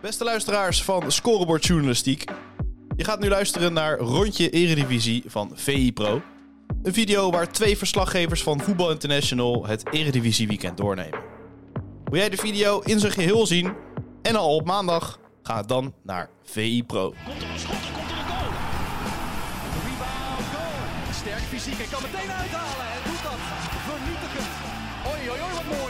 Beste luisteraars van Scorebord Journalistiek. Je gaat nu luisteren naar Rondje Eredivisie van VI Pro. Een video waar twee verslaggevers van Voetbal International het Eredivisie weekend doornemen. Wil jij de video in zijn geheel zien en al op maandag? Ga dan naar VI Pro. Komt schot, komt goal. Sterk fysiek en kan meteen uithalen. En doet dat vernietigend. Oei, oei, oei, wat mooi.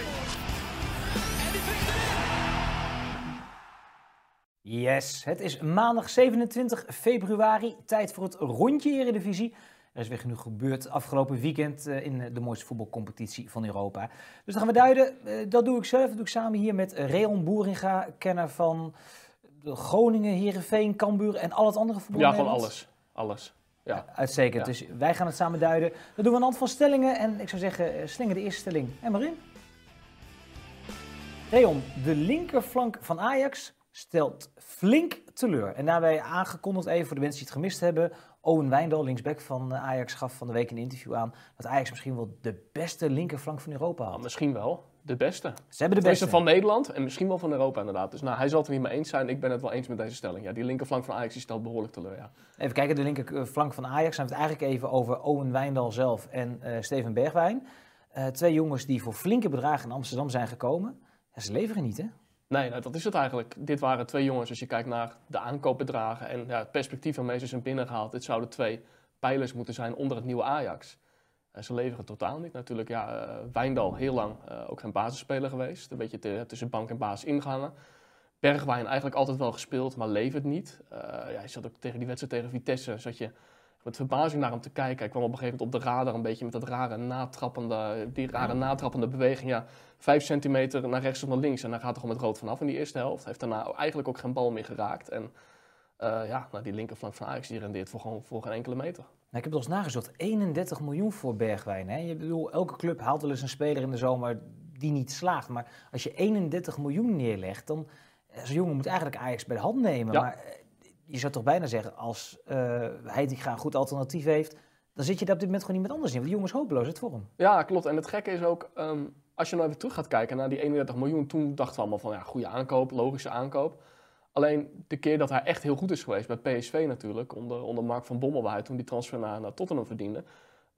Yes, het is maandag 27 februari. Tijd voor het rondje Eredivisie. Er is weer genoeg gebeurd afgelopen weekend eh, in de mooiste voetbalcompetitie van Europa. Dus dan gaan we duiden. Eh, dat doe ik zelf. Dat doe ik samen hier met Reon Boeringa, kenner van de Groningen, Herenveen, Cambuur en al het andere voetbal. Ja, gewoon alles. Alles. Ja. Uitstekend. Ja. Dus wij gaan het samen duiden. Dat doen we aan de hand van stellingen. En ik zou zeggen, eh, slinger de eerste stelling en maar in. Reon, de linkerflank van Ajax stelt flink teleur. En daarbij aangekondigd even voor de mensen die het gemist hebben. Owen Wijndal, linksback van eh, Ajax, gaf van de week in een interview aan dat Ajax misschien wel de beste linkerflank van Europa Nou, had. misschien wel. De beste. Ze hebben de De beste beste. van Nederland en misschien wel van Europa inderdaad. Dus nou, hij zal het er niet mee eens zijn. Ik ben het wel eens met deze stelling. Ja, die linkerflank van Ajax die stelt behoorlijk teleur. Ja. Even kijken, de linkerflank van Ajax. Dan hebben we het eigenlijk even over Owen Wijndal zelf en eh, Steven Bergwijn. Eh, twee jongens die voor flinke bedragen in Amsterdam zijn gekomen. Ja, ze leveren niet, hè? Nee, nou, dat is het eigenlijk. Dit waren twee jongens. Als je kijkt naar de aankoopbedragen en ja, het perspectief waarmee ze zijn binnengehaald. Dit zouden twee pijlers moeten zijn onder het nieuwe Ajax. En ze leveren totaal niet. Natuurlijk, ja, eh, Wijndal heel lang eh, ook geen basisspeler geweest. Een beetje tussen bank en basis ingegaan. Bergwijn eigenlijk altijd wel gespeeld, maar levert niet. Eh, ja, hij zat ook tegen die wedstrijd tegen Vitesse. Zat je met verbazing naar hem te kijken. Hij kwam op een gegeven moment op de radar een beetje met dat rare natrappende, die rare natrappende beweging. Ja, vijf centimeter naar rechts of naar links. En daar gaat er gewoon met rood vanaf in die eerste helft. Hij heeft daarna eigenlijk ook geen bal meer geraakt. En eh, ja, nou, die linkerflank van Ajax die rendeert voor, gewoon, voor geen enkele meter. Nou, ik heb het eens nagezocht. 31 miljoen voor Bergwijn. Hè? Je bedoel, elke club haalt wel eens een speler in de zomer die niet slaagt. Maar als je 31 miljoen neerlegt, dan... Zo'n jongen moet eigenlijk Ajax bij de hand nemen. Ja. Maar eh, je zou toch bijna zeggen, als eh Heitinga een goed alternatief heeft... dan zit je daar op dit moment gewoon niet met anders in. Want die jongen is hopeloos uit vorm. Ja, klopt. En het gekke is ook, ehm, als je nou even terug gaat kijken naar die 31 miljoen, toen dachten we allemaal van ja, goede aankoop, logische aankoop. Alleen de keer dat hij echt heel goed is geweest, bij PSV natuurlijk, onder, onder Mark van Bommel, waar hij toen die transfer naar, Tottenham verdiende,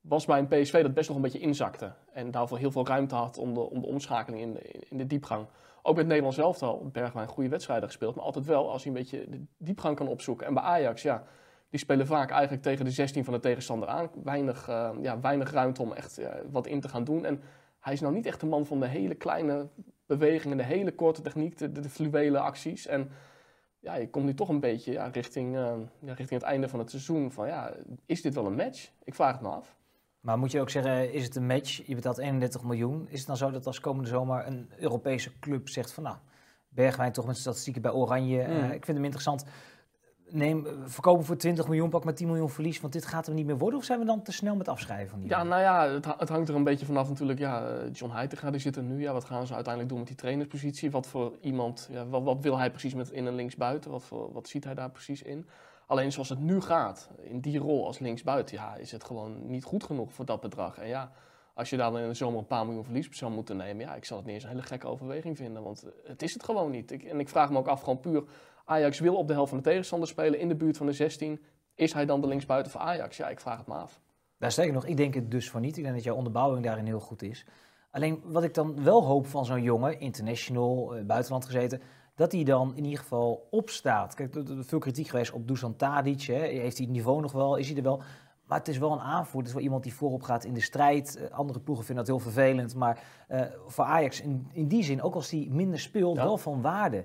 was bij een PSV dat best nog een beetje inzakte. En daarvoor heel veel ruimte had om de, om de omschakeling in de, in de diepgang. Ook met Nederlands elftal, Bergwijn goede wedstrijden gespeeld, maar altijd wel als hij een beetje de diepgang kan opzoeken. En bij Ajax, ja, die spelen vaak eigenlijk tegen de 16 van de tegenstander aan. Weinig, eh, ja, weinig ruimte om echt ja, wat in te gaan doen. En hij is nou niet echt de man van de hele kleine bewegingen, de hele korte techniek, de, de, de fluwele acties. En ja, je komt nu toch een beetje ja, richting, eh, ja, richting het einde van het seizoen. Van ja, is dit wel een match? Ik vraag het me af. Maar moet je ook zeggen, is het een match? Je betaalt 31 miljoen. Is het dan zo dat als komende zomer een Europese club zegt van... nou, Bergwijn toch met statistieken bij Oranje. Mm. eh, ik vind hem interessant. Neem, verkopen voor 20 miljoen, pak maar 10 miljoen verlies. Want dit gaat hem niet meer worden. Of zijn we dan te snel met afschrijven van die Ja, nou ja, het, het hangt er een beetje vanaf natuurlijk. Ja, eh, John Heitinga die zit er nu. Ja, wat gaan ze uiteindelijk doen met die trainerspositie? Wat voor iemand, ja, wat, wat wil hij precies met in en linksbuiten? Wat, voor, wat ziet hij daar precies in? Alleen zoals het nu gaat, in die rol als linksbuiten, ja, is het gewoon niet goed genoeg voor dat bedrag. En ja, als je daar dan in de zomer een paar miljoen verlies zou moeten nemen, ja, ik zal het niet eens een hele gekke overweging vinden. Want het is het gewoon niet. En ik vraag me ook af, gewoon puur, Ajax wil op de helft van de tegenstander spelen, in de buurt van de 16. Is hij dan de linksbuiten voor Ajax? Ja, ik vraag het me af. Daar sterker nog, ik denk het dus voor niet. Ik denk dat jouw onderbouwing daarin heel goed is. Alleen wat ik dan wel hoop van zo'n jongen, international, eh, buitenland gezeten, dat hij dan in ieder geval opstaat. Kijk, er is veel kritiek geweest op Dusan Tadic. Hè. Heeft hij het niveau nog wel? Is hij er wel? Maar het is wel een aanvoerder. Het is wel iemand die voorop gaat in de strijd. Eh, andere ploegen vinden dat heel vervelend. Maar eh, voor Ajax in, in die zin, ook als hij minder speelt, Ja. wel van waarde.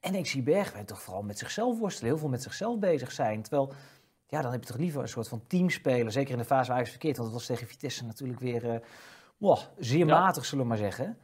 En ik zie Bergwijn toch vooral met zichzelf worstelen. Heel veel met zichzelf bezig zijn. Terwijl, ja, dan heb je toch liever een soort van teamspeler. Zeker in de fase waar Ajax verkeerd. Want dat was tegen Vitesse natuurlijk weer wow, zeer Ja. matig, zullen we maar zeggen.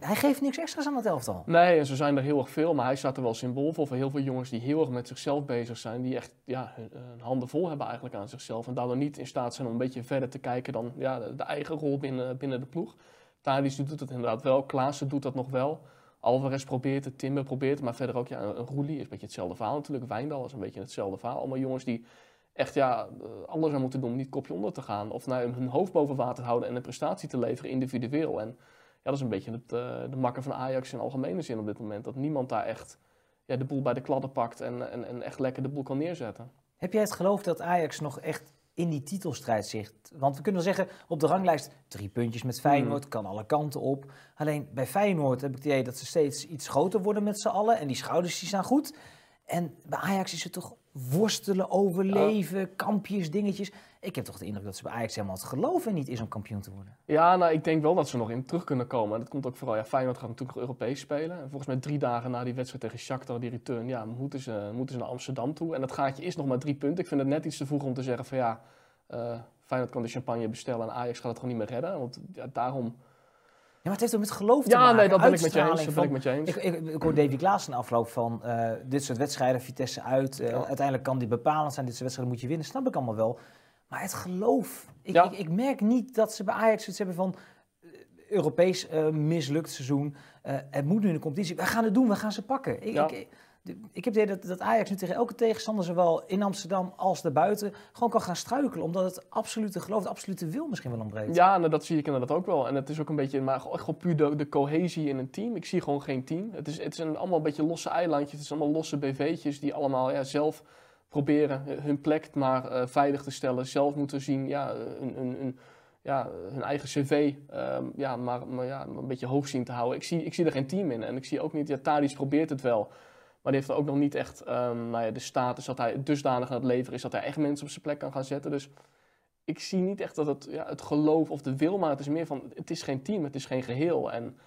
Hij geeft niks extra's aan het elftal. Nee, en zijn er heel erg veel, maar hij staat er wel symbool voor. Voor heel veel jongens die heel erg met zichzelf bezig zijn. Die echt ja, hun, handen vol hebben eigenlijk aan zichzelf. En daardoor niet in staat zijn om een beetje verder te kijken dan ja, de, eigen rol binnen, binnen de ploeg. Tadic doet het inderdaad wel, Klaassen doet dat nog wel. Alvarez probeert het, Timber probeert het, maar verder ook ja, Roelie is een beetje hetzelfde verhaal natuurlijk. Wijndal is een beetje hetzelfde verhaal. Allemaal jongens die echt ja, eh, alles aan moeten doen om niet kopje onder te gaan. Of nou, hun hoofd boven water te houden en een prestatie te leveren individueel. En dat is een beetje het, eh, de makker van Ajax in algemene zin op dit moment. Dat niemand daar echt ja, de boel bij de kladden pakt en, en, en echt lekker de boel kan neerzetten. Heb jij het geloof dat Ajax nog echt in die titelstrijd zit? Want we kunnen wel zeggen, op de ranglijst drie puntjes met Feyenoord, kan alle kanten op. Alleen bij Feyenoord heb ik het idee dat ze steeds iets groter worden met z'n allen. En die schouders die staan goed. En bij Ajax is het toch worstelen, overleven, kampjes, dingetjes. Ik heb toch de indruk dat ze bij Ajax helemaal het geloof in niet is om kampioen te worden. Ja, nou, ik denk wel dat ze nog in terug kunnen komen. En dat komt ook vooral, ja, Feyenoord gaat natuurlijk nog Europees spelen. En volgens mij drie dagen na die wedstrijd tegen Shakhtar, die return, ja, moeten ze, moeten ze naar Amsterdam toe. En dat gaatje is nog maar drie punten. Ik vind het net iets te vroeg om te zeggen van ja, eh, Feyenoord kan de champagne bestellen en Ajax gaat het gewoon niet meer redden. Want ja, daarom... Ja, maar het heeft ook met geloof te Ja, maken. nee, dat ben ik met je eens. uitstraling Dat ben ik met je eens. Ik, ik, ik hoor Davy Klaas in afloop van eh, dit soort wedstrijden, Vitesse uit. eh, Ja. Uiteindelijk kan die bepalend zijn, dit soort wedstrijden moet je winnen. Snap ik allemaal wel. Maar het geloof. Ik, Ja. ik, ik merk niet dat ze bij Ajax iets hebben van eh, Europees mislukt seizoen. Het moet nu in de competitie. We gaan het doen, we gaan ze pakken. Ik, Ja. Ik, de- heb het idee dat, Ajax nu tegen elke tegenstander, zowel in Amsterdam als daarbuiten, gewoon kan gaan struikelen. Omdat het absolute geloof, de absolute wil misschien wel ontbreekt. Ja, nou, dat zie ik inderdaad ook wel. En het is ook een beetje, maar gewoon puur de, de cohesie in een team. Ik zie gewoon geen team. Het is, het is allemaal een beetje losse eilandjes. Het is allemaal losse BV'tjes die allemaal ja, zelf proberen eh, hun plek maar eh, veilig te stellen. Zelf moeten zien, ja, een, een, een, ja, hun eigen cv ehm, ja, maar, maar ja, een beetje hoog zien te houden. Ik zie, ik zie er geen team in. En ik zie ook niet, ja, Tadic probeert het wel. Maar die heeft er ook nog niet echt ehm, nou ja, de status dat hij dusdanig aan het leveren is dat hij echt mensen op zijn plek kan gaan zetten. Dus ik zie niet echt dat het, ja, het geloof of de wil, maar het is meer van, het is geen team, het is geen geheel. En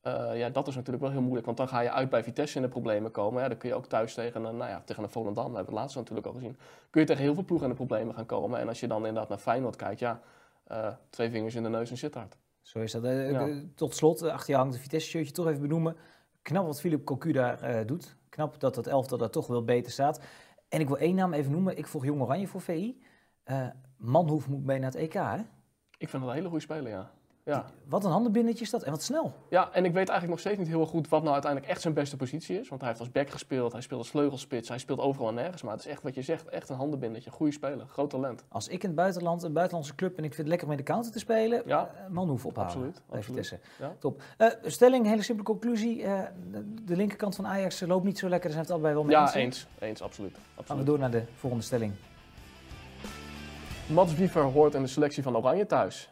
eh, ja, dat is natuurlijk wel heel moeilijk, want dan ga je uit bij Vitesse in de problemen komen. Ja, dan kun je ook thuis tegen een, nou ja, tegen een Volendam, dat hebben we het laatst natuurlijk al gezien. Kun je tegen heel veel ploegen in de problemen gaan komen. En als je dan inderdaad naar Feyenoord kijkt, ja, eh, twee vingers in de neus en zit hard. Zo is dat. Eh, Ja. Tot slot, achter je hangt de Vitesse-shirtje toch even benoemen. Knap wat Philip Cocu daar doet. Knap dat het elftal daar toch wel beter staat. En ik wil één naam even noemen. Ik volg Jong Oranje voor VI. Eh Manhoef moet mee naar het EK, hè? Ik vind dat een hele goede speler, ja. Ja. Wat een handenbindetje is dat. En wat snel. ja, en ik weet eigenlijk nog steeds niet heel goed wat nou uiteindelijk echt zijn beste positie is. Want hij heeft als back gespeeld, hij speelt als vleugelspits, hij speelt overal en nergens. Maar het is echt wat je zegt, echt een handenbindetje. Goede speler, groot talent. Als ik in het buitenland, een buitenlandse club, en ik vind het lekker om in de counter te spelen, Ja. eh, Manhoef ophalen. Absoluut, absoluut. Ja. Top. Eh, stelling, hele simpele conclusie. Eh, de, linkerkant van Ajax loopt niet zo lekker. Daar zijn het allebei wel mee Ja, eens. hè? eens. Eens, absoluut. Gaan we absoluut. door naar de volgende stelling. Mats Wiever hoort in de selectie van Oranje thuis.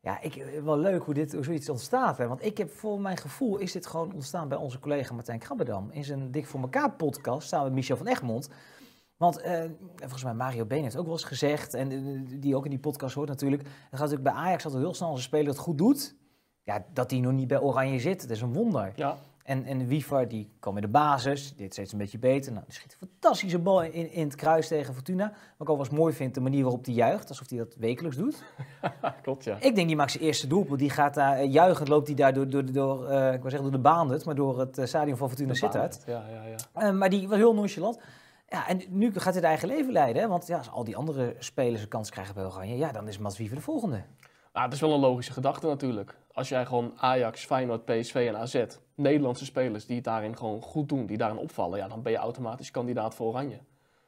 Ja, ik, eh, wel leuk hoe, dit, hoe zoiets ontstaat. Hè? Want ik heb voor mijn gevoel is dit gewoon ontstaan bij onze collega Martijn Krabbedam. In zijn Dik voor elkaar podcast samen met Michel van Egmond. Want eh, volgens mij Mario Been heeft ook wel eens gezegd, en eh, die ook in die podcast hoort natuurlijk. Het gaat natuurlijk bij Ajax altijd heel snel als een speler het goed doet. Ja, dat hij nog niet bij Oranje zit, dat is een wonder. Ja, En, en Wiever, die kwam in de basis, dit steeds een beetje beter. Nou, die schiet een fantastische bal in, in het kruis tegen Fortuna. Wat ik ook wel eens mooi vind, de manier waarop hij juicht, alsof hij dat wekelijks doet. klopt ja. Ik denk die maakt zijn eerste doelpunt. Die gaat daar uh, juichend, loopt hij daar door, door, door, uh, ik wil zeggen door de baan, maar door het uh, stadion van Fortuna Sittard. Ja, ja, ja. Maar die was heel nonchalant. Ja, en nu gaat hij het eigen leven leiden. Hè? Want ja, als al die andere spelers een kans krijgen bij Oranje, ja, dan is Mats Wiever de volgende. Ah, het is wel een logische gedachte natuurlijk. Als jij gewoon Ajax, Feyenoord, PSV en AZ, Nederlandse spelers die het daarin gewoon goed doen, die daarin opvallen, ja, dan ben je automatisch kandidaat voor Oranje.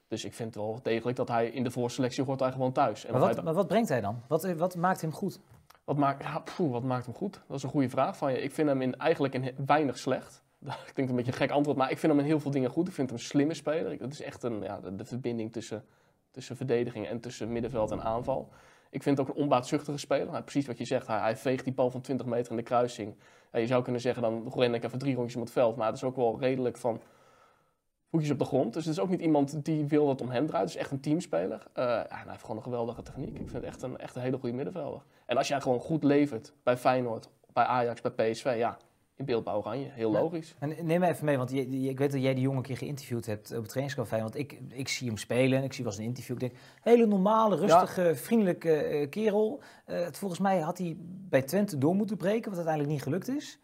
Dus ik vind wel degelijk dat hij in de voorselectie hoort hij gewoon thuis. En maar, wat, wat, maar wat brengt hij dan? Wat, wat maakt hem goed? Wat maakt, ja, poeh, wat maakt hem goed? Dat is een goede vraag van je. Ik vind hem in, eigenlijk in weinig slecht. Ik denk een beetje een gek antwoord, maar ik vind hem in heel veel dingen goed. Ik vind hem een slimme speler. Dat is echt een, ja, de, de verbinding tussen, tussen verdediging en tussen middenveld en aanval. Ik vind het ook een onbaatzuchtige speler. Nou, precies wat je zegt, hij, hij, veegt die bal van 20 meter in de kruising. Je zou kunnen zeggen, dan ren ik even drie rondjes om het veld. Maar het is ook wel redelijk van voetjes op de grond. Dus het is ook niet iemand die wil dat om hem draait. Het is echt een teamspeler. Ja, hij heeft gewoon een geweldige techniek. Ik vind het echt een, echt een hele goede middenvelder. En als jij gewoon goed levert bij Feyenoord, bij Ajax, bij PSV, ja, in beeld bij Oranje. Heel logisch. Ja. Neem me even mee, want je, je, ik weet dat jij die jongen een keer geïnterviewd hebt op het trainingscafé. Want ik, ik zie hem spelen, ik zie wel eens een interview. Ik denk, hele normale, rustige, ja. vriendelijke uh, kerel. Uh, volgens mij had hij bij Twente door moeten breken, wat uiteindelijk niet gelukt is.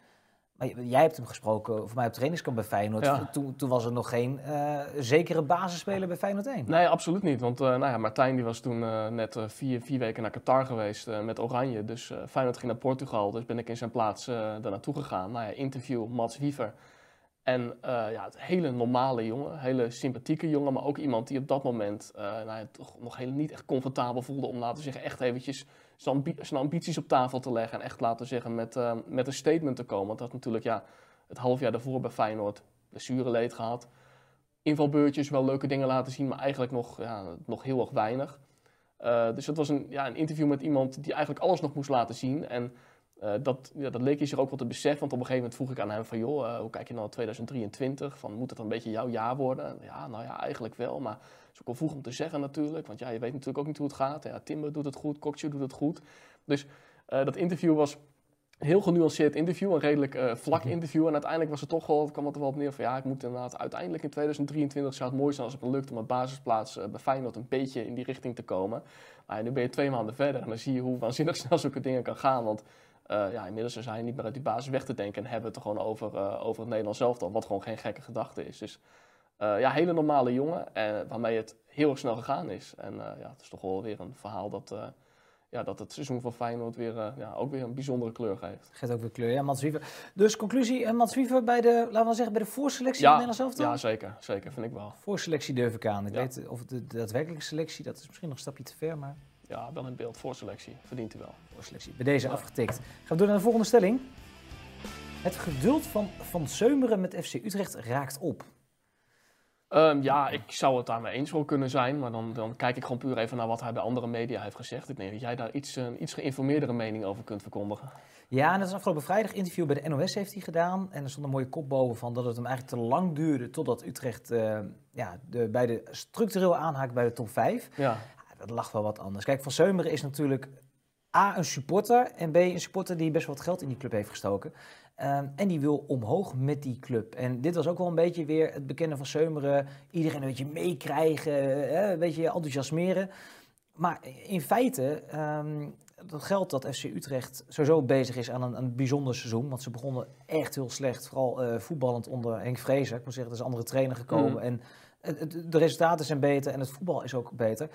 Maar jij hebt hem gesproken, voor mij op trainingskamp bij Feyenoord. Ja. Toen, toen, was er nog geen uh, zekere basisspeler bij Feyenoord 1. Nee, absoluut niet. Want uh, nou ja, Martijn die was toen uh, net vier, vier weken naar Qatar geweest met Oranje. Dus Feyenoord ging naar Portugal, dus ben ik in zijn plaats daar naartoe gegaan. Nou ja, interview Mats Wiever. En ja, het hele normale jongen, hele sympathieke jongen, maar ook iemand die op dat moment nou ja, toch nog heel, niet echt comfortabel voelde om, laten we zeggen, echt eventjes zijn, ambi zijn, ambities op tafel te leggen en echt laten zeggen met, uh, met een statement te komen. Want dat natuurlijk ja, het half jaar daarvoor bij Feyenoord blessureleed gehad. Invalbeurtjes, wel leuke dingen laten zien, maar eigenlijk nog, ja, nog heel erg weinig. Uh, dus dat was een, ja, een interview met iemand die eigenlijk alles nog moest laten zien. En uh, dat, ja, dat leek je zich ook wel te beseffen, want op een gegeven moment vroeg ik aan hem van... joh, uh, hoe kijk je nou naar 2023? Van, moet het een beetje jouw jaar worden? Ja, nou ja, eigenlijk wel, maar het is ook wel vroeg om te zeggen natuurlijk. Want ja, je weet natuurlijk ook niet hoe het gaat. Ja, Timber doet het goed, Kokje doet het goed. Dus dat interview was heel genuanceerd interview, een redelijk vlak Mhm. interview. En uiteindelijk was het toch wel, kwam het er wel op neer van ja, ik moet inderdaad uiteindelijk in 2023 zou het mooi zijn als het me lukt om een basisplaats bij Feyenoord een beetje in die richting te komen. Maar nu ben je twee maanden verder en dan zie je hoe waanzinnig snel zulke dingen kan gaan. Want uh, ja, inmiddels zijn je niet meer uit die basis weg te denken en hebben het er gewoon over, over het Nederlands elftal, wat gewoon geen gekke gedachte is. Dus ja, hele normale jongen, waarmee het heel erg snel gegaan is. En ja, het is toch wel weer een verhaal dat ja, dat het seizoen van Feyenoord weer, ja, ook weer een bijzondere kleur geeft. Geeft ook weer kleur, ja, Mats Wiever. Dus conclusie, Mats Wiever bij de, laten we wel zeggen, bij de voorselectie ja, van Nederlands elftal? Ja, zeker, zeker, vind ik wel. Voorselectie durf ik aan. Ik Ja. weet of de, de daadwerkelijke selectie, dat is misschien nog een stapje te ver, maar Ja, wel in beeld, voorselectie, verdient hij wel. voorselectie. Bij deze afgetikt. Gaan we door naar de volgende stelling. Het geduld van Van Seumeren met FC Utrecht raakt op. Ehm, ja, ik zou het daarmee eens wel kunnen zijn, maar dan, dan kijk ik gewoon puur even naar wat hij bij andere media heeft gezegd. Ik denk dat jij daar iets, een iets geïnformeerdere mening over kunt verkondigen. Ja, en dat is afgelopen vrijdag interview bij de NOS heeft hij gedaan. En er stond een mooie kop boven van dat het hem eigenlijk te lang duurde totdat Utrecht eh, ja, de, bij de structureel aanhaakt bij de top 5. Ja, Ja, dat lag wel wat anders. Kijk, Van Seumeren is natuurlijk A, een supporter en B, een supporter die best wel wat geld in die club heeft gestoken. Um, en die wil omhoog met die club. En dit was ook wel een beetje weer het bekende van Seumeren. Iedereen een beetje meekrijgen, hè, een beetje enthousiasmeren. Maar in feite, um, dat geldt dat FC Utrecht sowieso bezig is aan een, een bijzonder seizoen. Want ze begonnen echt heel slecht, vooral uh, voetballend onder Henk Vrezer. Ik moet zeggen, er is een andere trainer gekomen. Mm. En het, het, de resultaten zijn beter en het voetbal is ook beter.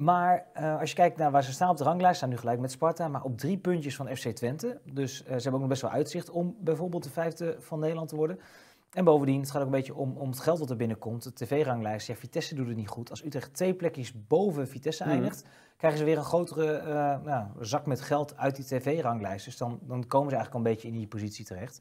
Maar uh, als je kijkt naar waar ze staan op de ranglijst, staan nu gelijk met Sparta, maar op drie puntjes van FC Twente. Dus uh, ze hebben ook nog best wel uitzicht om bijvoorbeeld de vijfde van Nederland te worden. En bovendien, het gaat ook een beetje om, om het geld wat er binnenkomt. De tv-ranglijst, ja, Vitesse doet het niet goed. Als Utrecht twee plekjes boven Vitesse Mhm. eindigt, mm. krijgen ze weer een grotere uh, nou, zak met geld uit die tv-ranglijst. Dus dan, dan komen ze eigenlijk al een beetje in die positie terecht.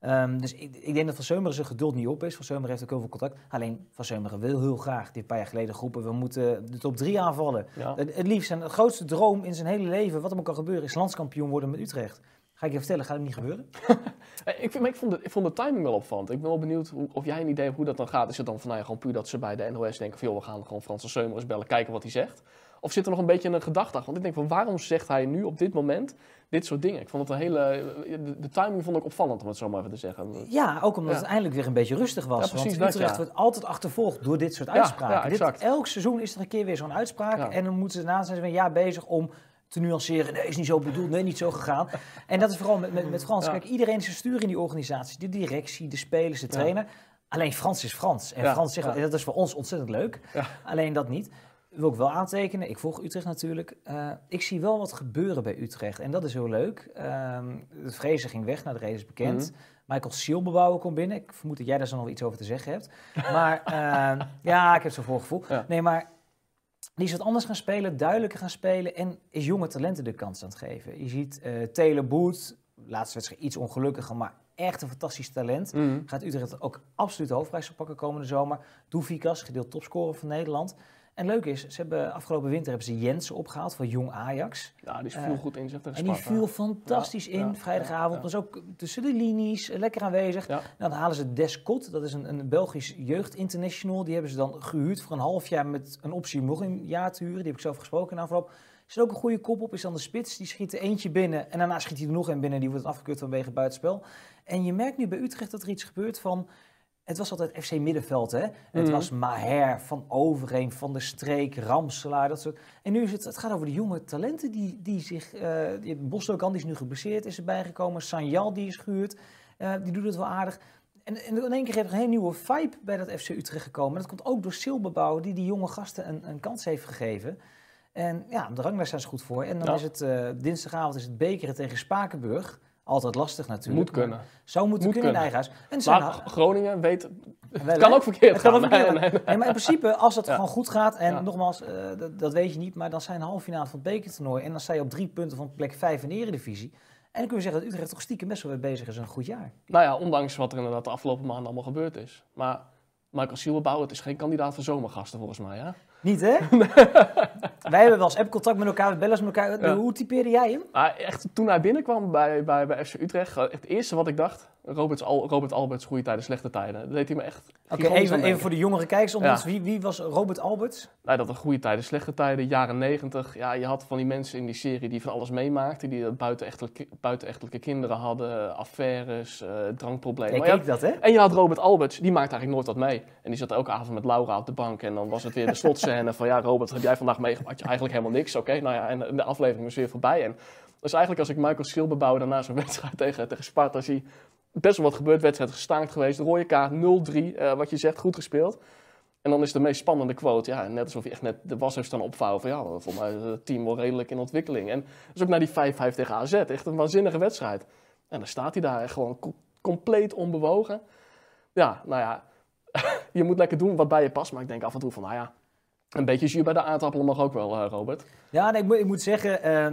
Um, dus ik, ik, denk dat Van Seumeren zijn geduld niet op is. Van Seumeren heeft ook heel veel contact. Alleen Van Seumeren wil heel graag, die een paar jaar geleden groepen, we moeten de top drie aanvallen. ja. Het, het liefst, zijn grootste droom in zijn hele leven, wat hem ook kan gebeuren, is landskampioen worden met Utrecht. Ga ik je vertellen, gaat het niet gebeuren? ik, vind, maar ik, vond de, ik vond de timing wel opvallend. Ik ben wel benieuwd hoe, of jij een idee hebt hoe dat dan gaat. Is het dan van nou ja, gewoon puur dat ze bij de NOS denken van joh, we gaan gewoon Frans van Seumeren eens bellen, kijken wat hij zegt. Of zit er nog een beetje een gedachte achter? Want ik denk van waarom zegt hij nu op dit moment dit soort dingen? Ik vond het een hele. De, de timing vond ik opvallend, om het zo maar even te zeggen. Ja, ook omdat Ja. het eindelijk weer een beetje rustig was. Ja, precies want Utrecht ja. wordt altijd achtervolgd door dit soort uitspraken. dit, elk seizoen is er een keer weer zo'n uitspraak. En dan moeten ze na zijn ze een jaar bezig om te nuanceren. Nee, is niet zo bedoeld, nee, niet zo gegaan. En dat is vooral met, met, met Frans. Ja. Kijk, iedereen is een stuur in die organisatie. De directie, de spelers, de Ja. trainer. Alleen Frans is Frans. En Ja, Frans zegt, en dat is voor ons ontzettend leuk. Alleen dat niet. Wil ik wel aantekenen. Ik volg Utrecht natuurlijk. Eh, ik zie wel wat gebeuren bij Utrecht. En dat is heel leuk. Ehm de Vrezen ging weg. Nou, de reden is bekend. Mhm. Michael Sielbebouwer komt binnen. Ik vermoed dat jij daar zo nog iets over te zeggen hebt. Maar eh, ja, ik heb zo'n voorgevoel. Ja. Nee, maar die is wat anders gaan spelen, duidelijker gaan spelen. En is jonge talenten de kans aan het geven. Je ziet eh Taylor Booth, laatste wedstrijd iets ongelukkiger, maar echt een fantastisch talent. Mhm. Gaat Utrecht ook absoluut de hoofdprijs pakken komende zomer. Doefikas, gedeeld topscorer van Nederland. En leuk is, ze hebben afgelopen winter hebben ze Jensen opgehaald van Jong Ajax. Ja, die viel Eh, goed in, zegt En die viel fantastisch Ja, in, ja, vrijdagavond. ja. Was ook tussen de linies, eh, lekker aanwezig. Ja. Dan halen ze Descott, dat is een, een Belgisch jeugdinternational. Die hebben ze dan gehuurd voor een half jaar met een optie om nog een jaar te huren. Die heb ik zelf gesproken in afloop. Is er ook een goede kop op, is dan de spits. Die schiet er eentje binnen en daarna schiet hij er nog een binnen. Die wordt afgekeurd vanwege buitenspel. En je merkt nu bij Utrecht dat er iets gebeurt van... Het was altijd FC Middenveld, hè? Het Mhm. was Maher, Van Overheem, Van der Streek, Ramselaar, dat soort... En nu is het, het gaat over de jonge talenten die, die zich... eh die, Bosdokan, die is nu geblesseerd, is erbij gekomen. Sanjal, die is gehuurd. Eh, die doet het wel aardig. En, en in één keer heeft er een hele nieuwe vibe bij dat FC Utrecht gekomen. En dat komt ook door Silberbouw, die die jonge gasten een, een kans heeft gegeven. En ja, de ranglijst staat er goed voor. En dan Ja. is het eh, dinsdagavond is het bekeren tegen Spakenburg. Altijd lastig natuurlijk. Moet kunnen. Zou moeten Moet kunnen in eigen huis. En Maar Groningen weet... wel, Het kan ook verkeerd Het kan gaan. ook verkeerd Nee, gaan. nee, nee. Nee, maar in principe, als het Ja. gewoon goed gaat, en Ja. nogmaals, eh, dat, weet je niet, maar dan zijn halve finale van het bekertoernooi en dan sta je op drie punten van plek 5 in de eredivisie. dan kunnen we zeggen dat Utrecht toch stiekem best wel weer bezig is een goed jaar. Nou ja, ondanks wat er inderdaad de afgelopen maanden allemaal gebeurd is. Maar Michael Sielbouw, het is geen kandidaat voor zomergasten volgens mij, hè? Niet hè? Wij hebben wel eens app-contact met elkaar, we bellen met elkaar. Ja. Hoe typeerde jij hem? Maar echt, toen hij binnenkwam bij, bij, bij FC Utrecht, het eerste wat ik dacht, Robert, Al, Robert Alberts, goede tijden, slechte tijden. Dat deed hij me echt Oké, even, even voor de jongere kijkers onder Ja. ons. Wie, wie was Robert Alberts? Nou, dat was goede tijden, slechte tijden, jaren negentig. Ja, je had van die mensen in die serie die van alles meemaakten, die buitenechtelijke, buitenechtelijke kinderen hadden, affaires, eh, drankproblemen. Keek dat hè? En je had Robert Alberts, die maakte eigenlijk nooit wat mee. En die zat elke avond met Laura op de bank. En dan was het weer de slotscène van... Ja, Robert, heb jij vandaag meegemaakt? Eigenlijk helemaal niks. Oké, nou ja, en de aflevering was weer voorbij. En dus eigenlijk als ik Michael Schilberbouw daarna zo'n wedstrijd tegen, tegen Sparta zie... Best wel wat gebeurd, wedstrijd gestaakt geweest. Rode kaart 0-3, eh, wat je zegt, goed gespeeld. En dan is de meest spannende quote, ja, net alsof je echt net de was heeft staan opvouwen van ja, voor mij het team wel redelijk in ontwikkeling. En dus ook naar die 5-5 tegen AZ, echt een waanzinnige wedstrijd. En dan staat hij daar gewoon co- compleet onbewogen. Ja, nou ja, je moet lekker doen wat bij je past, maar ik denk af en toe van, nou ja, een beetje zuur bij de aardappelen mag ook wel, eh, Robert. Ja, nee, ik, moet, ik moet zeggen, eh,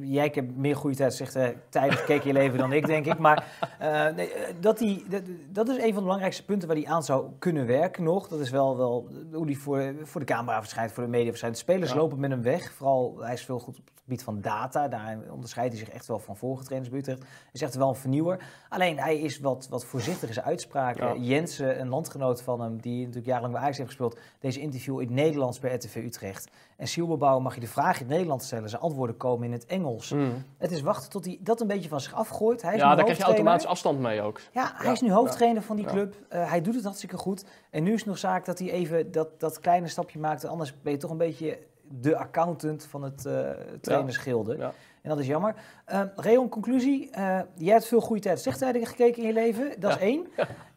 jij hebt meer goede tijd, zegt eh tijdig keek je leven dan ik, denk ik. Maar eh, nee, dat, die, dat, dat is een van de belangrijkste punten waar hij aan zou kunnen werken nog. Dat is wel, wel hoe hij voor, voor de camera verschijnt, voor de media verschijnt. De spelers Ja. lopen met hem weg. Vooral, hij is veel goed op het gebied van data. Daar onderscheidt hij zich echt wel van vorige trainers bij Utrecht. Hij is echt wel een vernieuwer. Alleen, hij is wat, wat voorzichtig in zijn uitspraken. Ja. Jensen, een landgenoot van hem, die natuurlijk jarenlang bij Ajax heeft gespeeld, deze interview in het Nederlands bij RTV Utrecht. En Sielbebouw mag je de vraag in het Nederlands stellen. Zijn antwoorden komen in het Engels. Het is wachten tot hij dat een beetje van zich afgooit. Hij is Ja, daar krijg je automatisch afstand mee ook. Ja, hij Ja, is nu hoofdtrainer van die club. Eh, hij doet het hartstikke goed. En nu is het nog zaak dat hij even dat, dat kleine stapje maakt. Anders ben je toch een beetje de accountant van het eh trainersgilde. Ja. En dat is jammer. Eh Reon, conclusie. Eh, jij hebt veel goede tijd zechttijden gekeken in je leven. Dat is één.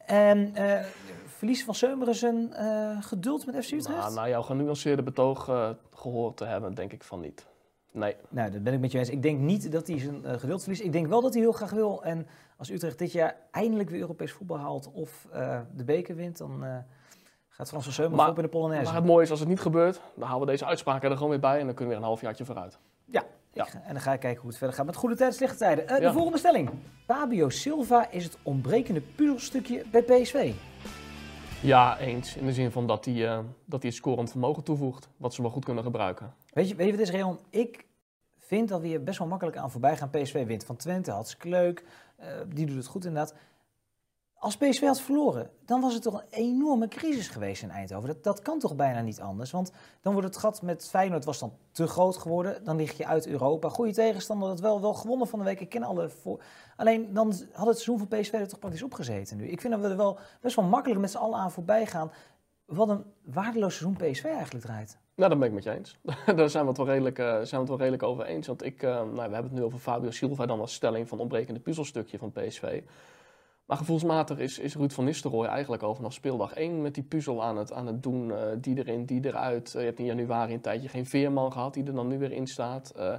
En verlies van Seumeren zijn eh, geduld met FC Utrecht? Nou, na jouw genuanceerde betoog eh, gehoord te hebben, denk ik van niet. Nee. Nou, dat ben ik met je eens. Ik denk niet dat hij zijn eh, geduld verliest. Ik denk wel dat hij heel graag wil. En als Utrecht dit jaar eindelijk weer Europees voetbal haalt of de beker wint, dan gaat Frans van Seumen Maar- op in de Polonaise. Maar het mooie is, als het niet gebeurt, dan halen we deze uitspraken er gewoon weer bij en dan kunnen we weer een halfjaartje vooruit. Ja, Ja. ga- en dan ga ik kijken hoe het verder gaat met goede tijden, slechte tijden. Ja. De volgende stelling. Fabio Silva is het ontbrekende puzzelstukje bij PSV. Ja, eens. In de zin van dat hij, eh, dat scorend vermogen toevoegt, wat ze wel goed kunnen gebruiken. Weet je, weet je wat is, Reon? Ik vind dat we hier best wel makkelijk aan voorbij gaan. PSV wint van Twente, hartstikke leuk. Eh, die doet het goed inderdaad. Als PSV had verloren, dan was het toch een enorme crisis geweest in Eindhoven. Dat, dat kan toch bijna niet anders? Want dan wordt het gat met Feyenoord was dan te groot geworden. Dan lig je uit Europa. Goede tegenstander, dat wel, wel gewonnen van de week. Ik ken alle voor. Alleen dan had het seizoen van PSV er toch praktisch opgezeten nu. Ik vind dat we er wel best wel makkelijk met z'n allen aan voorbij gaan. Wat een waardeloos seizoen PSV eigenlijk draait. Nou, dat ben ik met je eens. Daar zijn we het wel redelijk, eh, zijn we wel redelijk over eens. Want ik, eh, nou, we hebben het nu over Fabio Silva dan als stelling van ontbrekende puzzelstukje van PSV. Maar gevoelsmatig is, is Ruud van Nistelrooy eigenlijk al vanaf speeldag 1 met die puzzel aan het, aan het doen. eh, die erin, die eruit. Eh, je hebt in januari een tijdje geen Veerman gehad die er dan nu weer in staat. Eh,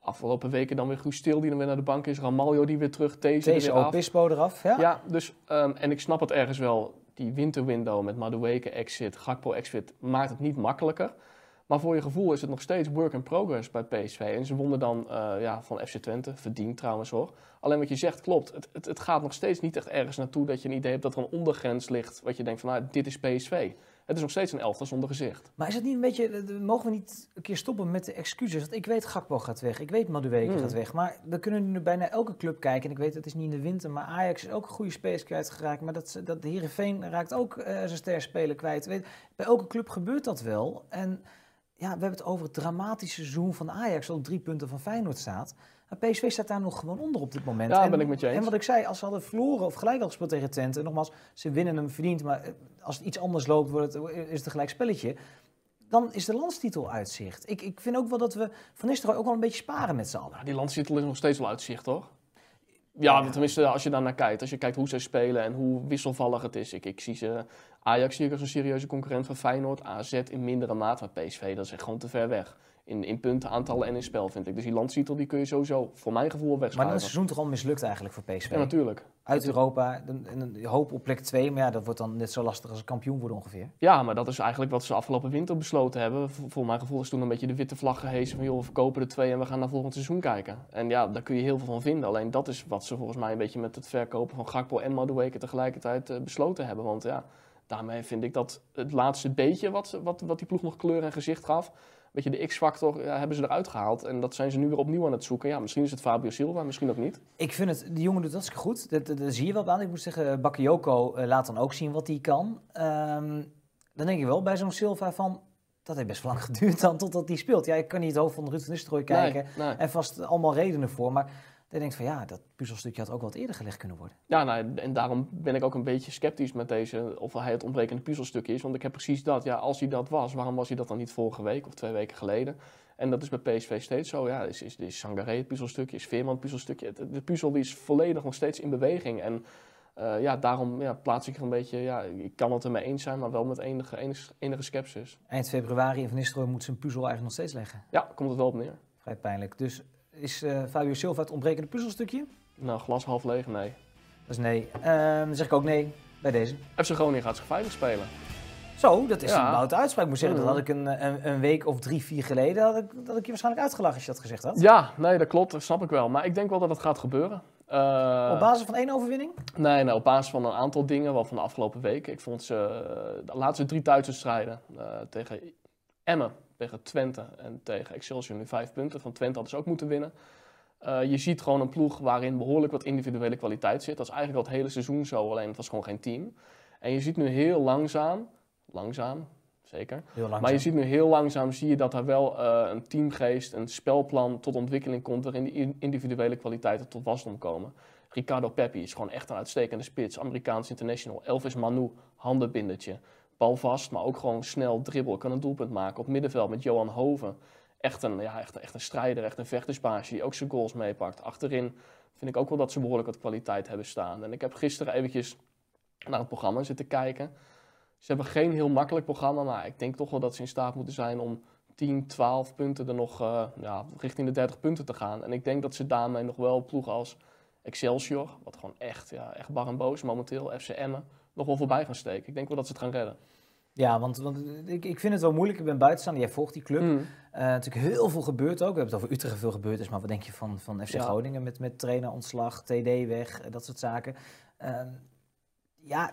afgelopen weken dan weer Guus Stil die dan weer naar de bank is. Ramaljo die weer terug. Deze, Deze weer af. Opispo eraf. Ja? Ja, dus, ehm, en ik snap het ergens wel. Die winterwindow met Madueke exit, Gakpo exit, maakt het niet makkelijker. Maar voor je gevoel is het nog steeds work in progress bij PSV. En ze wonnen dan eh, ja, van FC Twente, verdiend trouwens hoor. Alleen wat je zegt klopt. Het, het, het gaat nog steeds niet echt ergens naartoe dat je een idee hebt dat er een ondergrens ligt. Wat je denkt van, nou, dit is PSV. Het is nog steeds een elftal zonder gezicht. Maar is het niet een beetje, eh, mogen we niet een keer stoppen met de excuses? Want ik weet Gakpo gaat weg, ik weet Madueke Hmm. gaat weg. Maar we kunnen nu bijna elke club kijken. En ik weet het is niet in de winter, maar Ajax is ook een goede spelers kwijtgeraakt. Maar dat, dat Heerenveen raakt ook eh, zijn sterspeler kwijt. Weet, bij elke club gebeurt dat wel. En ja, we hebben het over het dramatische seizoen van Ajax, dat op drie punten van Feyenoord staat. Maar PSV staat daar nog gewoon onder op dit moment. Ja, en, ben ik met je eens. En wat ik zei, als ze hadden verloren of gelijk hadden gespeeld tegen Twente, en nogmaals, ze winnen hem verdiend, maar eh, als het iets anders loopt, wordt het, is het een gelijk spelletje. Dan is de landstitel uitzicht. Ik, ik vind ook wel dat we Van Nistelrooy ook wel een beetje sparen met z'n allen. Nou, die landstitel is nog steeds wel uitzicht, toch? Ja, Ja. tenminste als je daar naar kijkt. Als je kijkt hoe zij spelen en hoe wisselvallig het is. Ik, ik zie ze... Ajax zie ik als een serieuze concurrent van Feyenoord. AZ in mindere mate. Maar PSV, dat is echt gewoon te ver weg. In, in punten, aantallen en in spel, vind ik. Dus die landstitel die kun je sowieso, voor mijn gevoel, Maar dan is het seizoen toch al mislukt eigenlijk voor PSV? Ja, natuurlijk. Uit Europa, een, een hoop op plek 2, maar ja, dat wordt dan net zo lastig als een kampioen worden ongeveer. Ja, maar dat is eigenlijk wat ze afgelopen winter besloten hebben. Voor, voor mijn gevoel is toen een beetje de witte vlag gehezen van... joh, we verkopen de twee en we gaan naar volgend seizoen kijken. En ja, daar kun je heel veel van vinden. Alleen dat is wat ze volgens mij een beetje met het verkopen van Gakpo en Madueke tegelijkertijd eh, besloten hebben. Want ja, daarmee vind ik dat het laatste beetje wat, wat, wat die ploeg nog kleur en gezicht gaf... een beetje de X-factor ja, hebben ze eruit gehaald. En dat zijn ze nu weer opnieuw aan het zoeken. Ja, misschien is het Fabio Silva, misschien ook niet. Ik vind het, die jongen doet dat goed. Dat, dat, dat zie je wel aan. Ik moet zeggen, Bakayoko eh, laat dan ook zien wat hij kan. Ehm, dan denk ik wel bij zo'n Silva van, dat heeft best wel lang geduurd dan totdat hij speelt. Ja, ik kan niet het hoofd van Ruud van Nistelrooy kijken. Nee, nee. En vast allemaal redenen voor. Maar dan denk ik van ja, dat puzzelstukje had ook wat eerder gelegd kunnen worden. Ja, nou, en daarom ben ik ook een beetje sceptisch met deze, of hij het ontbrekende puzzelstukje is. Want ik heb precies dat, ja, als hij dat was, waarom was hij dat dan niet vorige week of twee weken geleden? En dat is bij PSV steeds zo, ja, is, is, is Sangaré het puzzelstukje, is Veerman het puzzelstukje. Het- De puzzel die is volledig nog steeds in beweging. En eh, ja, daarom ja, plaats ik er een beetje, ja, ik kan het ermee eens zijn, maar wel met enige, enige, enige sceptisch. Eind februari Van Nistelrooy moet zijn puzzel eigenlijk nog steeds leggen. Ja, komt het wel op neer. Vrij pijnlijk. Dus is eh, Fabio Silva het ontbrekende puzzelstukje? Nou, glas half leeg, nee. Dat is nee. Ehm, dan zeg ik ook nee bij deze. FC Groningen gaat zich veilig spelen. Zo, dat is Ja. een boute uitspraak. Ik moet zeggen, dat had ik een, een, een week of drie, vier geleden, had ik, dat ik je waarschijnlijk uitgelachen als je dat gezegd had. Ja, nee, dat klopt, dat snap ik wel. Maar ik denk wel dat het gaat gebeuren. Eh, Op basis van één overwinning? Nee, nee, op basis van een aantal dingen, wel van de afgelopen weken. Ik vond ze eh, de laatste drie thuiswedstrijden eh tegen Emmen, tegen Twente en tegen Excelsior nu vijf punten. Van Twente hadden ze ook moeten winnen. Eh, je ziet gewoon een ploeg waarin behoorlijk wat individuele kwaliteit zit. Dat is eigenlijk al het hele seizoen zo, alleen het was gewoon geen team. En je ziet nu heel langzaam, langzaam, zeker. Langzaam. Maar je ziet nu heel langzaam zie je dat er wel eh, een teamgeest, een spelplan tot ontwikkeling komt waarin die in- individuele kwaliteiten tot wasdom komen. Ricardo Peppi is gewoon echt een uitstekende spits, Amerikaans international. Elvis Manu, handenbindertje. Bal vast, maar ook gewoon snel dribbel, kan een doelpunt maken. Op middenveld met Johan Hoven. Echt een, ja, echt, echt een strijder, echt een vechtersbaasje die ook zijn goals meepakt. Achterin vind ik ook wel dat ze behoorlijk wat kwaliteit hebben staan. En ik heb gisteren eventjes naar het programma zitten kijken. Ze hebben geen heel makkelijk programma, maar ik denk toch wel dat ze in staat moeten zijn om 10, 12 punten er nog eh, ja, richting de 30 punten te gaan. En ik denk dat ze daarmee nog wel ploegen als Excelsior, wat gewoon echt, ja, echt bar en boos momenteel, FC Emmen, nog wel voorbij gaan steken. Ik denk wel dat ze het gaan redden. Ja, want, want ik, ik vind het wel moeilijk. Ik ben buitenstaander, jij volgt die club. Mm. Eh, natuurlijk heel veel gebeurd ook. We hebben het over Utrecht veel gebeurd is, maar wat denk je van, van FC Ja. Groningen met, met trainerontslag, TD weg, eh, dat soort zaken. Ehm, ja,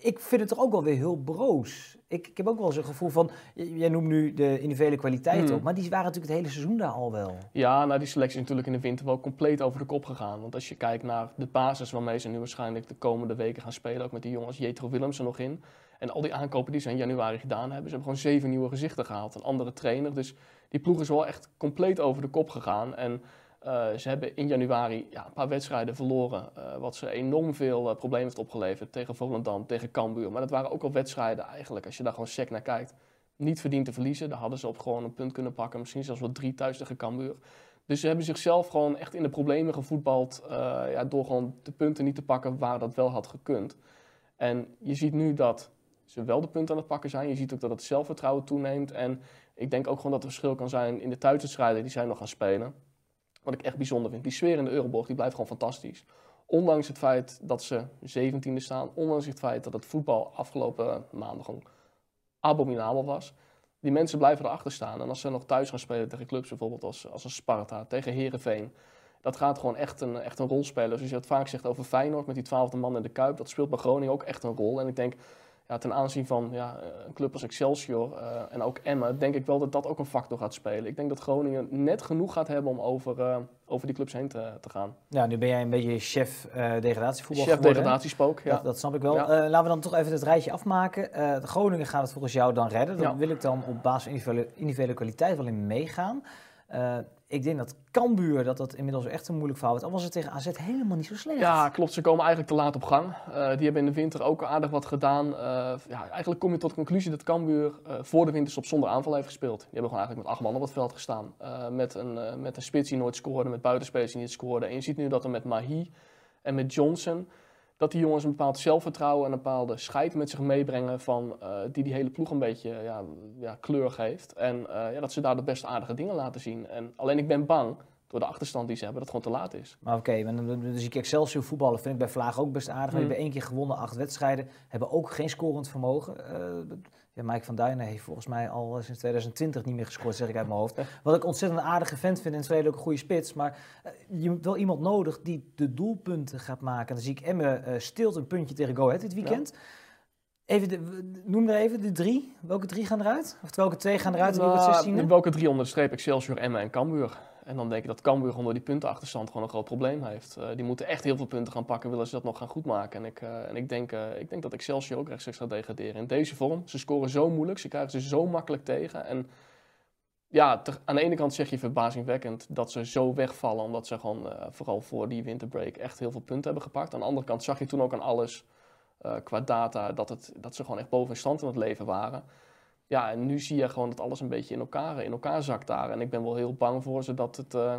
ik vind het toch ook wel weer heel broos. Ik, ik heb ook wel een gevoel van, jij noemt nu de individuele kwaliteit Mm. op, maar die waren natuurlijk het hele seizoen daar al wel. Ja, nou die selectie is natuurlijk in de winter wel compleet over de kop gegaan. Want als je kijkt naar de basis waarmee ze nu waarschijnlijk de komende weken gaan spelen, ook met die jongens, Jetro Willems er nog in. En al die aankopen die ze in januari gedaan hebben, ze hebben gewoon zeven nieuwe gezichten gehaald. Een andere trainer. Dus die ploeg is wel echt compleet over de kop gegaan. En eh, ze hebben in januari ja, een paar wedstrijden verloren. eh, wat ze enorm veel eh, problemen heeft opgeleverd tegen Volendam, tegen Cambuur. Maar dat waren ook al wedstrijden eigenlijk, als je daar gewoon sec naar kijkt, niet verdiend te verliezen. Daar hadden ze op gewoon een punt kunnen pakken. Misschien zelfs wel drie thuis tegen Cambuur. Dus ze hebben zichzelf gewoon echt in de problemen gevoetbald. ja, door gewoon de punten niet te pakken waar dat wel had gekund. En je ziet nu dat ze wel de punten aan het pakken zijn. Je ziet ook dat het zelfvertrouwen toeneemt. En ik denk ook gewoon dat er verschil kan zijn in de thuiswedstrijden die zij nog gaan spelen. Wat ik echt bijzonder vind. Die sfeer in de Euroborg die blijft gewoon fantastisch. Ondanks het feit dat ze 17e staan. Ondanks het feit dat het voetbal afgelopen maanden gewoon abominabel was. Die mensen blijven erachter staan. En als ze nog thuis gaan spelen tegen clubs bijvoorbeeld als, als een Sparta, tegen Herenveen. Dat gaat gewoon echt een, echt een rol spelen. Zoals je het vaak zegt over Feyenoord met die twaalfde man in de Kuip. Dat speelt bij Groningen ook echt een rol. En ik denk ja, ten aanzien van ja, een club als Excelsior eh, en ook Emmen, denk ik wel dat dat ook een factor gaat spelen. Ik denk dat Groningen net genoeg gaat hebben om over, eh, over die clubs heen te, te gaan. Ja, nu ben jij een beetje chef eh degradatievoetbal Chef geworden, degradatiespook, ja. Dat, dat snap ik wel. Ja. Laten we dan toch even het rijtje afmaken. Groningen gaat het volgens jou dan redden. Daar Ja. wil ik dan op basis van individuele, individuele kwaliteit wel in meegaan. Ik denk dat Cambuur, dat dat inmiddels echt een moeilijk verhaal wordt. Al was het tegen AZ helemaal niet zo slecht. Ja, klopt. Ze komen eigenlijk te laat op gang. Eh, die hebben in de winter ook aardig wat gedaan. Eh, ja, eigenlijk kom je tot de conclusie dat Cambuur eh, voor de winterstop zonder aanval heeft gespeeld. Die hebben gewoon eigenlijk met acht man op het veld gestaan. Met, een, met een spits die nooit scoorde, met buitenspelers die niet scoorden. En je ziet nu dat er met Mahi en met Johnson... dat die jongens een bepaald zelfvertrouwen en een bepaalde scheid met zich meebrengen van, eh, die die hele ploeg een beetje ja, ja, kleur geeft. En eh, ja, dat ze daar de best aardige dingen laten zien. En alleen ik ben bang, door de achterstand die ze hebben, dat het gewoon te laat is. Maar oké, dan zie ik Excelsior voetballen, vind ik bij Vlaag ook best aardig. We Mm. hebben één keer gewonnen, acht wedstrijden, hebben ook geen scorend vermogen. Eh, ja, Mike van Duinen heeft volgens mij al eh, sinds 2020 niet meer gescoord, zeg ik uit mijn hoofd. Wat ik ontzettend aardige vent vind en in het ook een goede spits. Maar eh, je hebt wel iemand nodig die de doelpunten gaat maken. Dan zie ik Emme eh stilt een puntje tegen Go Ahead dit weekend. Even de, noem er even de drie. Welke drie gaan eruit? Of welke twee gaan eruit Nou, 16 welke drie onder de streep? Excelsior, Emmen en Cambuur. En dan denk ik dat Cambuur onder die puntenachterstand gewoon een groot probleem heeft. Eh, die moeten echt heel veel punten gaan pakken, willen ze dat nog gaan goedmaken. En ik, eh, en ik, denk, eh, ik denk dat Excelsior ook rechtstreeks gaat degraderen. In deze vorm, ze scoren zo moeilijk, ze krijgen ze zo makkelijk tegen. En ja, aan de ene kant zeg je verbazingwekkend dat ze zo wegvallen, omdat ze gewoon vooral voor die winterbreak echt heel veel punten hebben gepakt. Aan de andere kant zag je toen ook aan alles qua data dat, het, dat ze gewoon echt boven stand in het leven waren. Ja, en nu zie je gewoon dat alles een beetje in elkaar, in elkaar zakt daar. En ik ben wel heel bang voor ze dat, het, eh,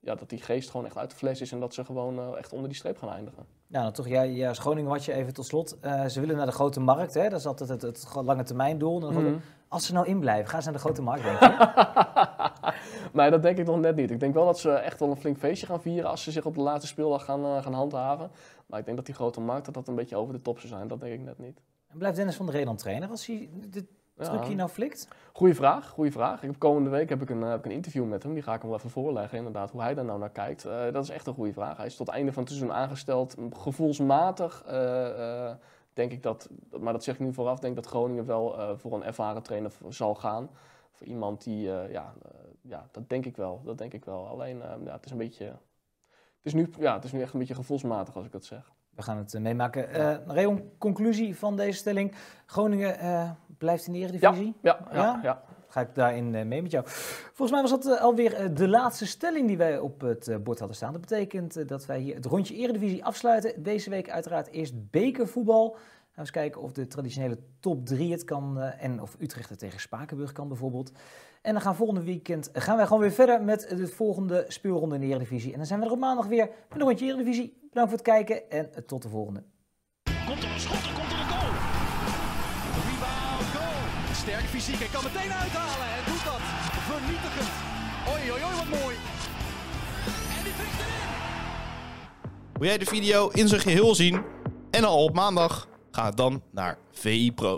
ja, dat die geest gewoon echt uit de fles is en dat ze gewoon eh, echt onder die streep gaan eindigen. Nou, dan toch, ja, ja Groningen wat je even tot slot. Eh, ze willen naar de grote markt, hè? dat is altijd het, het lange termijn doel. Mhm. Als ze nou inblijven, gaan ze naar de grote markt, denk je? nee, dat denk ik nog net niet. Ik denk wel dat ze echt wel een flink feestje gaan vieren als ze zich op de laatste speeldag gaan, gaan handhaven. Maar ik denk dat die grote markt dat dat een beetje over de top zou zijn. Dat denk ik net niet. En blijft Dennis van der Ree dan trainer als hij dit Ja. trucje nou flikt? Goeie vraag, goede vraag. Ik heb, komende week heb ik, een, eh, heb ik een interview met hem. Die ga ik hem wel even voorleggen, inderdaad, hoe hij daar nou naar kijkt. Eh, dat is echt een goede vraag. Hij is tot einde van het seizoen aangesteld. Gevoelsmatig eh, denk ik dat, maar dat zeg ik nu vooraf, denk ik dat Groningen wel voor een ervaren trainer zal gaan. Voor iemand die, ja, ja, dat denk ik wel. Dat denk ik wel. Alleen, ja, het is een beetje, het is, nu, ja, het is nu echt een beetje gevoelsmatig als ik dat zeg. We gaan het eh, meemaken. Eh Reon, conclusie van deze stelling. Groningen eh, blijft in de Eredivisie? Ja, ja, Ja? ja. Ga ik daarin mee met jou. Volgens mij was dat alweer de laatste stelling die wij op het bord hadden staan. Dat betekent dat wij hier het rondje Eredivisie afsluiten. Deze week uiteraard eerst bekervoetbal. Gaan we eens kijken of de traditionele top 3 het kan. en of Utrecht het tegen Spakenburg kan bijvoorbeeld. En dan gaan volgende weekend gaan wij gewoon weer verder met de volgende speelronde in de Eredivisie. En dan zijn we er op maandag weer met een rondje Eredivisie. Bedankt voor het kijken en tot de volgende. Komt er een schot, er komt er een goal. Rebound, goal. Sterk fysiek, hij kan meteen uithalen en doet dat. Vernietigend. Oei, oei, oei, wat mooi. En die prikt erin. Wil jij de video in zijn geheel zien en al op maandag? Ga dan naar VI Pro.